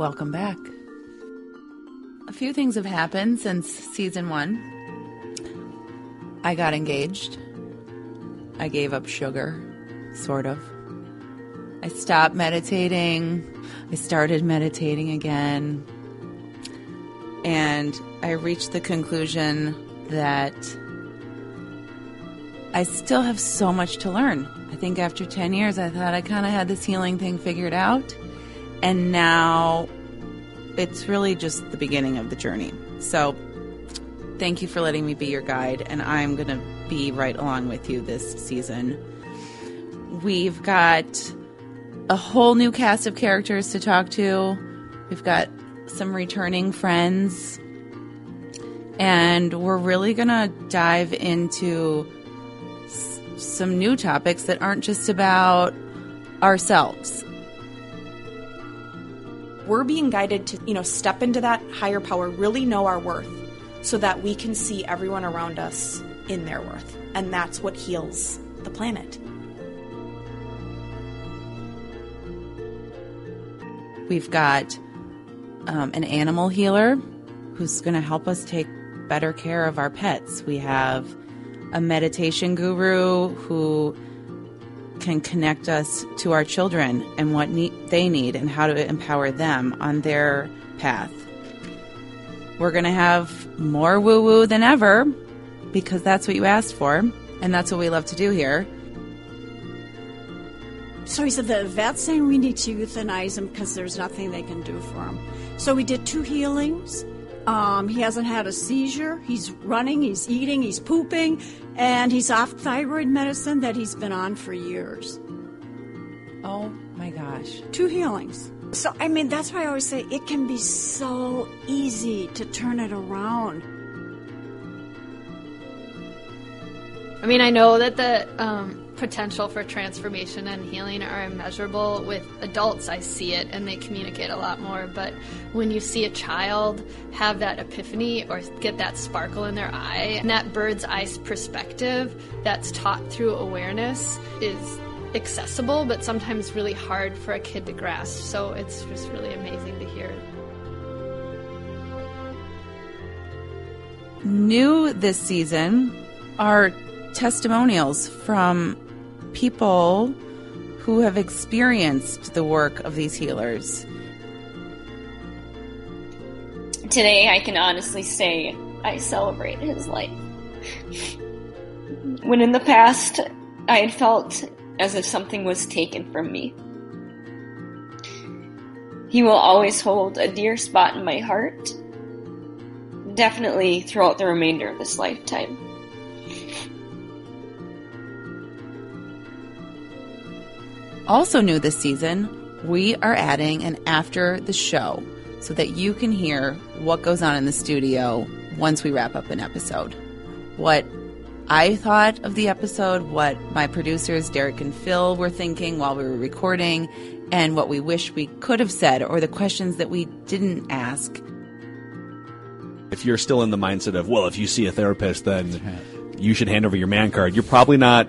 welcome back. A few things have happened since season one. I got engaged. I gave up sugar, sort of. I stopped meditating. I started meditating again. And I reached the conclusion that I still have so much to learn. I think after 10 years, I thought I kind of had this healing thing figured out. And now it's really just the beginning of the journey. So thank you for letting me be your guide. And I'm going to be right along with you this season. We've got a whole new cast of characters to talk to. We've got some returning friends. And we're really going to dive into some new topics that aren't just about ourselves. We're being guided to, you know, step into that higher power, really know our worth so that we can see everyone around us in their worth. And that's what heals the planet. We've got um, an animal healer who's going to help us take better care of our pets. We have a meditation guru who can connect us to our children and what they need and how to empower them on their path. We're going to have more woo woo than ever because that's what you asked for, and that's what we love to do here. So he said the vet's saying we need to euthanize him because there's nothing they can do for him. So we did two healings. Um, he hasn't had a seizure. He's running, he's eating, he's pooping, and he's off thyroid medicine that he's been on for years. Oh my gosh. Two healings. So, I mean, that's why I always say it can be so easy to turn it around. I mean, I know that the um, potential for transformation and healing are immeasurable. With adults, I see it and they communicate a lot more. But when you see a child have that epiphany or get that sparkle in their eye, and that bird's eye perspective that's taught through awareness is accessible, but sometimes really hard for a kid to grasp. So it's just really amazing to hear. New this season are testimonials from people who have experienced the work of these healers. Today, I can honestly say I celebrate his life. When in the past, I had felt as if something was taken from me. He will always hold a dear spot in my heart, definitely throughout the remainder of this lifetime. Also, new this season, we are adding an after the show so that you can hear what goes on in the studio once we wrap up an episode. What I thought of the episode, what my producers, Derek and Phil, were thinking while we were recording, and what we wish we could have said, or the questions that we didn't ask. If you're still in the mindset of, well, if you see a therapist, then you should hand over your man card, you're probably not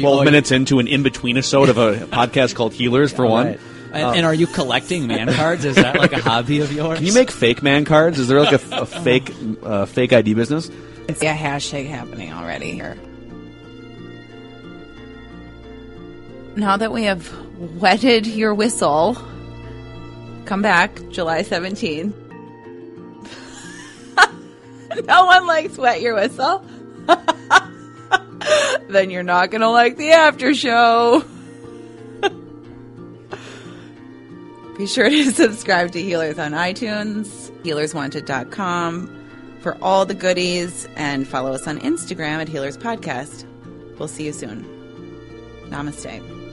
12 minutes into an in between episode of a podcast called Healers, for one. Right. And, and are you collecting man cards? Is that like a hobby of yours? Can you make fake man cards? Is there like a, a fake uh, fake ID business? It's a hashtag happening already here. Now that we have wetted your whistle, come back July 17th. no one likes wet your whistle. then you're not going to like the after show. Be sure to subscribe to Healers on iTunes, healerswanted.com for all the goodies, and follow us on Instagram at Healers Podcast. We'll see you soon. Namaste.